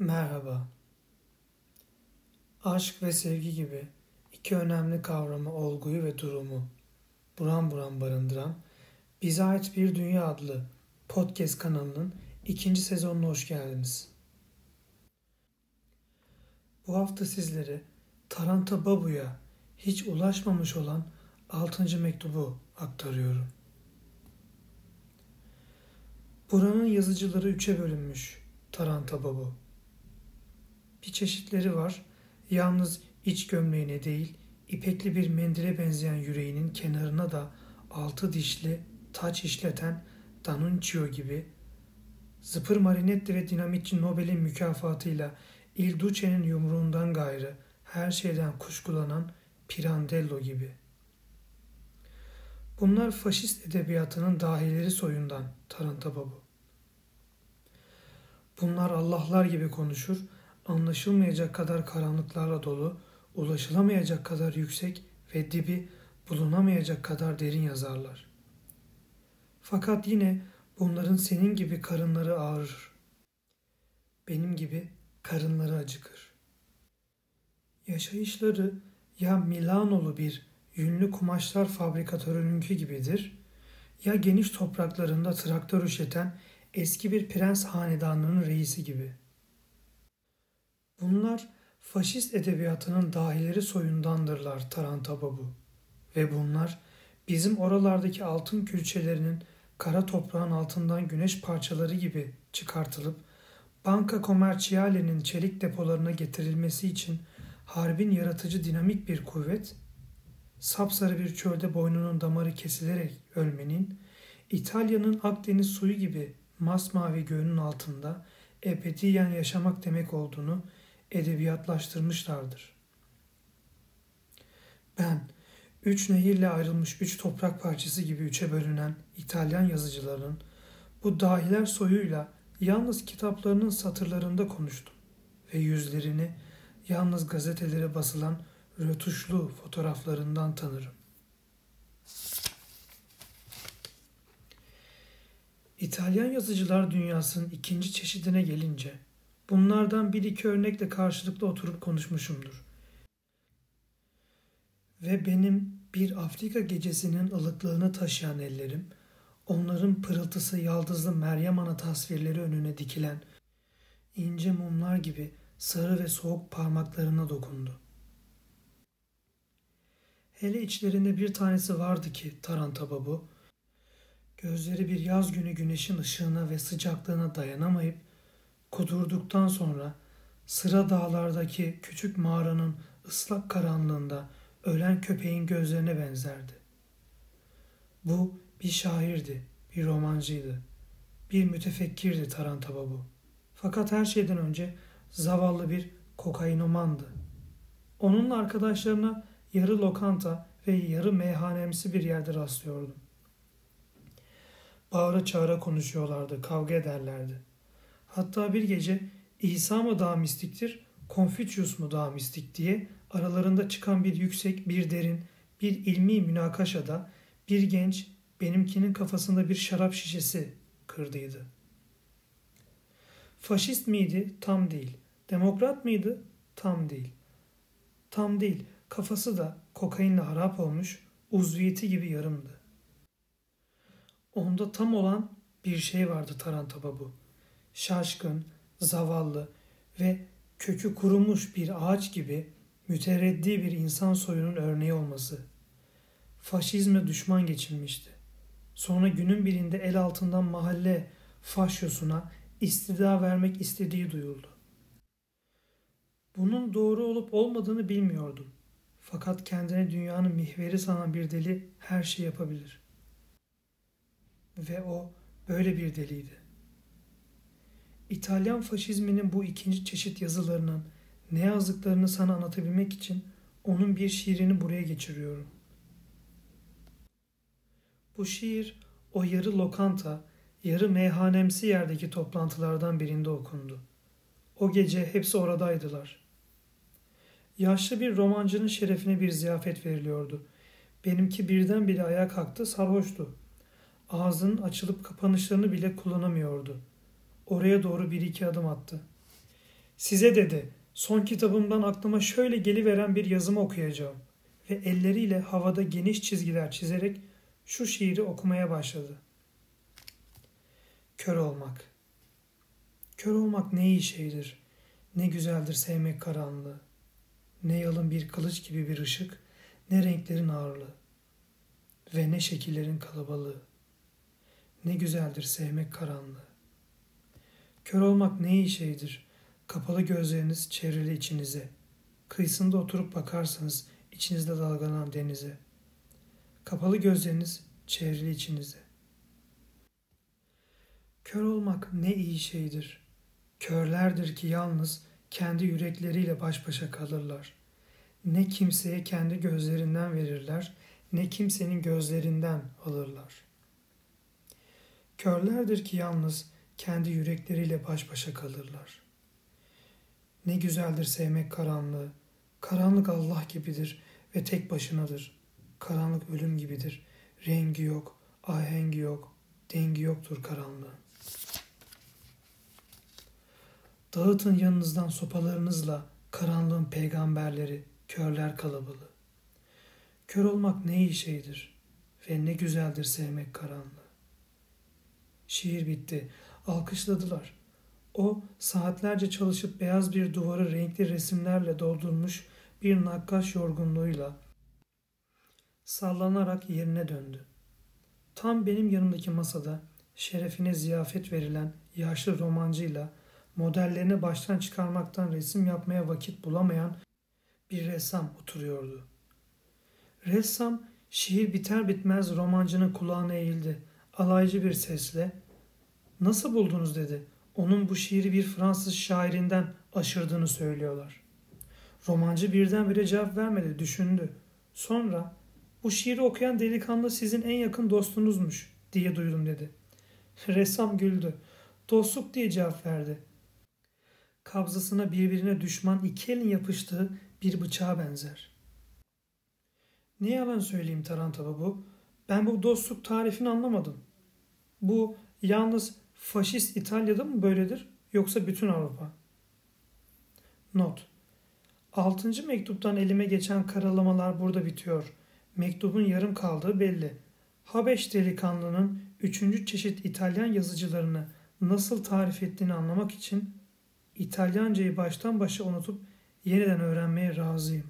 Merhaba. Aşk ve sevgi gibi iki önemli kavramı, olguyu ve durumu buram buram barındıran Bize Ait Bir Dünya adlı podcast kanalının ikinci sezonuna hoş geldiniz. Bu hafta sizlere Taranta Babu'ya hiç ulaşmamış olan 6. mektubu aktarıyorum. Buranın yazıcıları üçe bölünmüş Taranta Babu. Bir çeşitleri var. Yalnız iç gömleğine değil, ipekli bir mendile benzeyen yüreğinin kenarına da altı dişli taç işleten Danuncio gibi Zıpır Marinetti ve Dinamitçi Nobel'in mükafatıyla Il Duce'nin yumruğundan gayrı her şeyden kuşkulanan Pirandello gibi. Bunlar faşist edebiyatının dahileri soyundan Tarantababu. Bunlar Allahlar gibi konuşur, anlaşılmayacak kadar karanlıklarla dolu, ulaşılamayacak kadar yüksek ve dibi bulunamayacak kadar derin yazarlar. Fakat yine bunların senin gibi karınları ağrır. Benim gibi karınları acıkır. Yaşayışları ya Milanolu bir yünlü kumaşlar fabrikatörününki gibidir ya geniş topraklarında traktör üşeten eski bir prens hanedanının reisi gibi. Bunlar faşist edebiyatının dahileri soyundandırlar Tarantababu ve bunlar bizim oralardaki altın külçelerinin kara toprağın altından güneş parçaları gibi çıkartılıp Banka Commerciale'nin çelik depolarına getirilmesi için harbin yaratıcı dinamik bir kuvvet, sapsarı bir çölde boynunun damarı kesilerek ölmenin, İtalya'nın Akdeniz suyu gibi masmavi göğünün altında ebediyen yaşamak demek olduğunu edebiyatlaştırmışlardır. Ben, üç nehirle ayrılmış üç toprak parçası gibi üçe bölünen İtalyan yazıcıların bu dahiler soyuyla yalnız kitaplarının satırlarında konuştum ve yüzlerini yalnız gazetelere basılan rötuşlu fotoğraflarından tanırım. İtalyan yazıcılar dünyasının ikinci çeşidine gelince bunlardan bir iki örnekle karşılıklı oturup konuşmuşumdur. Ve benim bir Afrika gecesinin ılıklığını taşıyan ellerim, onların pırıltısı yaldızlı Meryem Ana tasvirleri önüne dikilen ince mumlar gibi sarı ve soğuk parmaklarına dokundu. Hele içlerinde bir tanesi vardı ki Taranta babu, gözleri bir yaz günü güneşin ışığına ve sıcaklığına dayanamayıp kudurduktan sonra sıra dağlardaki küçük mağaranın ıslak karanlığında ölen köpeğin gözlerine benzerdi. Bu bir şairdi, bir romancıydı, bir mütefekkirdi Tarantaba bu. Fakat her şeyden önce zavallı bir kokainomandı. Onunla arkadaşlarına yarı lokanta ve yarı meyhanemsi bir yerde rastlıyordum. Bağıra çağıra konuşuyorlardı, kavga ederlerdi. Hatta bir gece İsa mı daha mistiktir, Konfüçyus mu daha mistik diye aralarında çıkan bir yüksek, bir derin, bir ilmi münakaşada bir genç benimkinin kafasında bir şarap şişesi kırdıydı. Faşist miydi? Tam değil. Demokrat mıydı? Tam değil. Tam değil. Kafası da kokainle harap olmuş, uzviyeti gibi yarımdı. Onda tam olan bir şey vardı Tarantaba bu. Şaşkın, zavallı ve kökü kurumuş bir ağaç gibi mütereddi bir insan soyunun örneği olması. Faşizme düşman geçilmişti. Sonra günün birinde el altından mahalle faşyosuna istida vermek istediği duyuldu. Bunun doğru olup olmadığını bilmiyordum. Fakat kendine dünyanın mihveri sanan bir deli her şey yapabilir. Ve o böyle bir deliydi. İtalyan faşizminin bu ikinci çeşit yazılarının ne yazdıklarını sana anlatabilmek için onun bir şiirini buraya geçiriyorum. Bu şiir o yarı lokanta, yarı meyhanemsi yerdeki toplantılardan birinde okundu. O gece hepsi oradaydılar. Yaşlı bir romancının şerefine bir ziyafet veriliyordu. Benimki birdenbire ayağa kalktı, sarhoştu. Ağzının açılıp kapanışlarını bile kullanamıyordu. Oraya doğru bir iki adım attı. Size dedi, son kitabımdan aklıma şöyle geliveren bir yazımı okuyacağım. Ve elleriyle havada geniş çizgiler çizerek şu şiiri okumaya başladı. Kör olmak. Kör olmak ne iyi şeydir. Ne güzeldir sevmek karanlığı. Ne yalın bir kılıç gibi bir ışık, ne renklerin ağırlığı ve ne şekillerin kalabalığı. Ne güzeldir sevmek karanlığı. Kör olmak ne iyi şeydir. Kapalı gözleriniz çevrili içinize. Kıyısında oturup bakarsanız içinizde dalgalanan denize. Kapalı gözleriniz çevrili içinize. Kör olmak ne iyi şeydir. Körlerdir ki yalnız kendi yürekleriyle baş başa kalırlar. Ne kimseye kendi gözlerinden verirler, ne kimsenin gözlerinden alırlar. Körlerdir ki yalnız kendi yürekleriyle baş başa kalırlar. Ne güzeldir sevmek karanlığı. Karanlık Allah gibidir ve tek başınadır. Karanlık ölüm gibidir. Rengi yok, ahengi yok, dengi yoktur karanlığın. Dağıtın yanınızdan sopalarınızla karanlığın peygamberleri, körler kalabalığı. Kör olmak ne iyi şeydir ve ne güzeldir sevmek karanlığı. Şiir bitti. Alkışladılar. O saatlerce çalışıp beyaz bir duvarı renkli resimlerle doldurmuş bir nakkaş yorgunluğuyla sallanarak yerine döndü. Tam benim yanımdaki masada şerefine ziyafet verilen yaşlı romancıyla modellerini baştan çıkarmaktan resim yapmaya vakit bulamayan bir ressam oturuyordu. Ressam şiir biter bitmez romancının kulağına eğildi. Alaycı bir sesle ''Nasıl buldunuz?'' dedi. Onun bu şiiri bir Fransız şairinden aşırdığını söylüyorlar. Romancı birdenbire cevap vermedi, düşündü. Sonra bu şiiri okuyan delikanlı sizin en yakın dostunuzmuş diye duydum dedi. Ressam güldü. Dostluk diye cevap verdi. Kabzasına birbirine düşman iki elin yapıştığı bir bıçağa benzer. Ne yalan söyleyeyim Tarantaba bu. Ben bu dostluk tarifini anlamadım. Bu yalnız faşist İtalya'da mı böyledir yoksa bütün Avrupa? Not. Altıncı mektuptan elime geçen karalamalar burada bitiyor. Mektubun yarım kaldığı belli. Habeş delikanlının üçüncü çeşit İtalyan yazıcılarını nasıl tarif ettiğini anlamak için İtalyancayı baştan başa unutup yeniden öğrenmeye razıyım.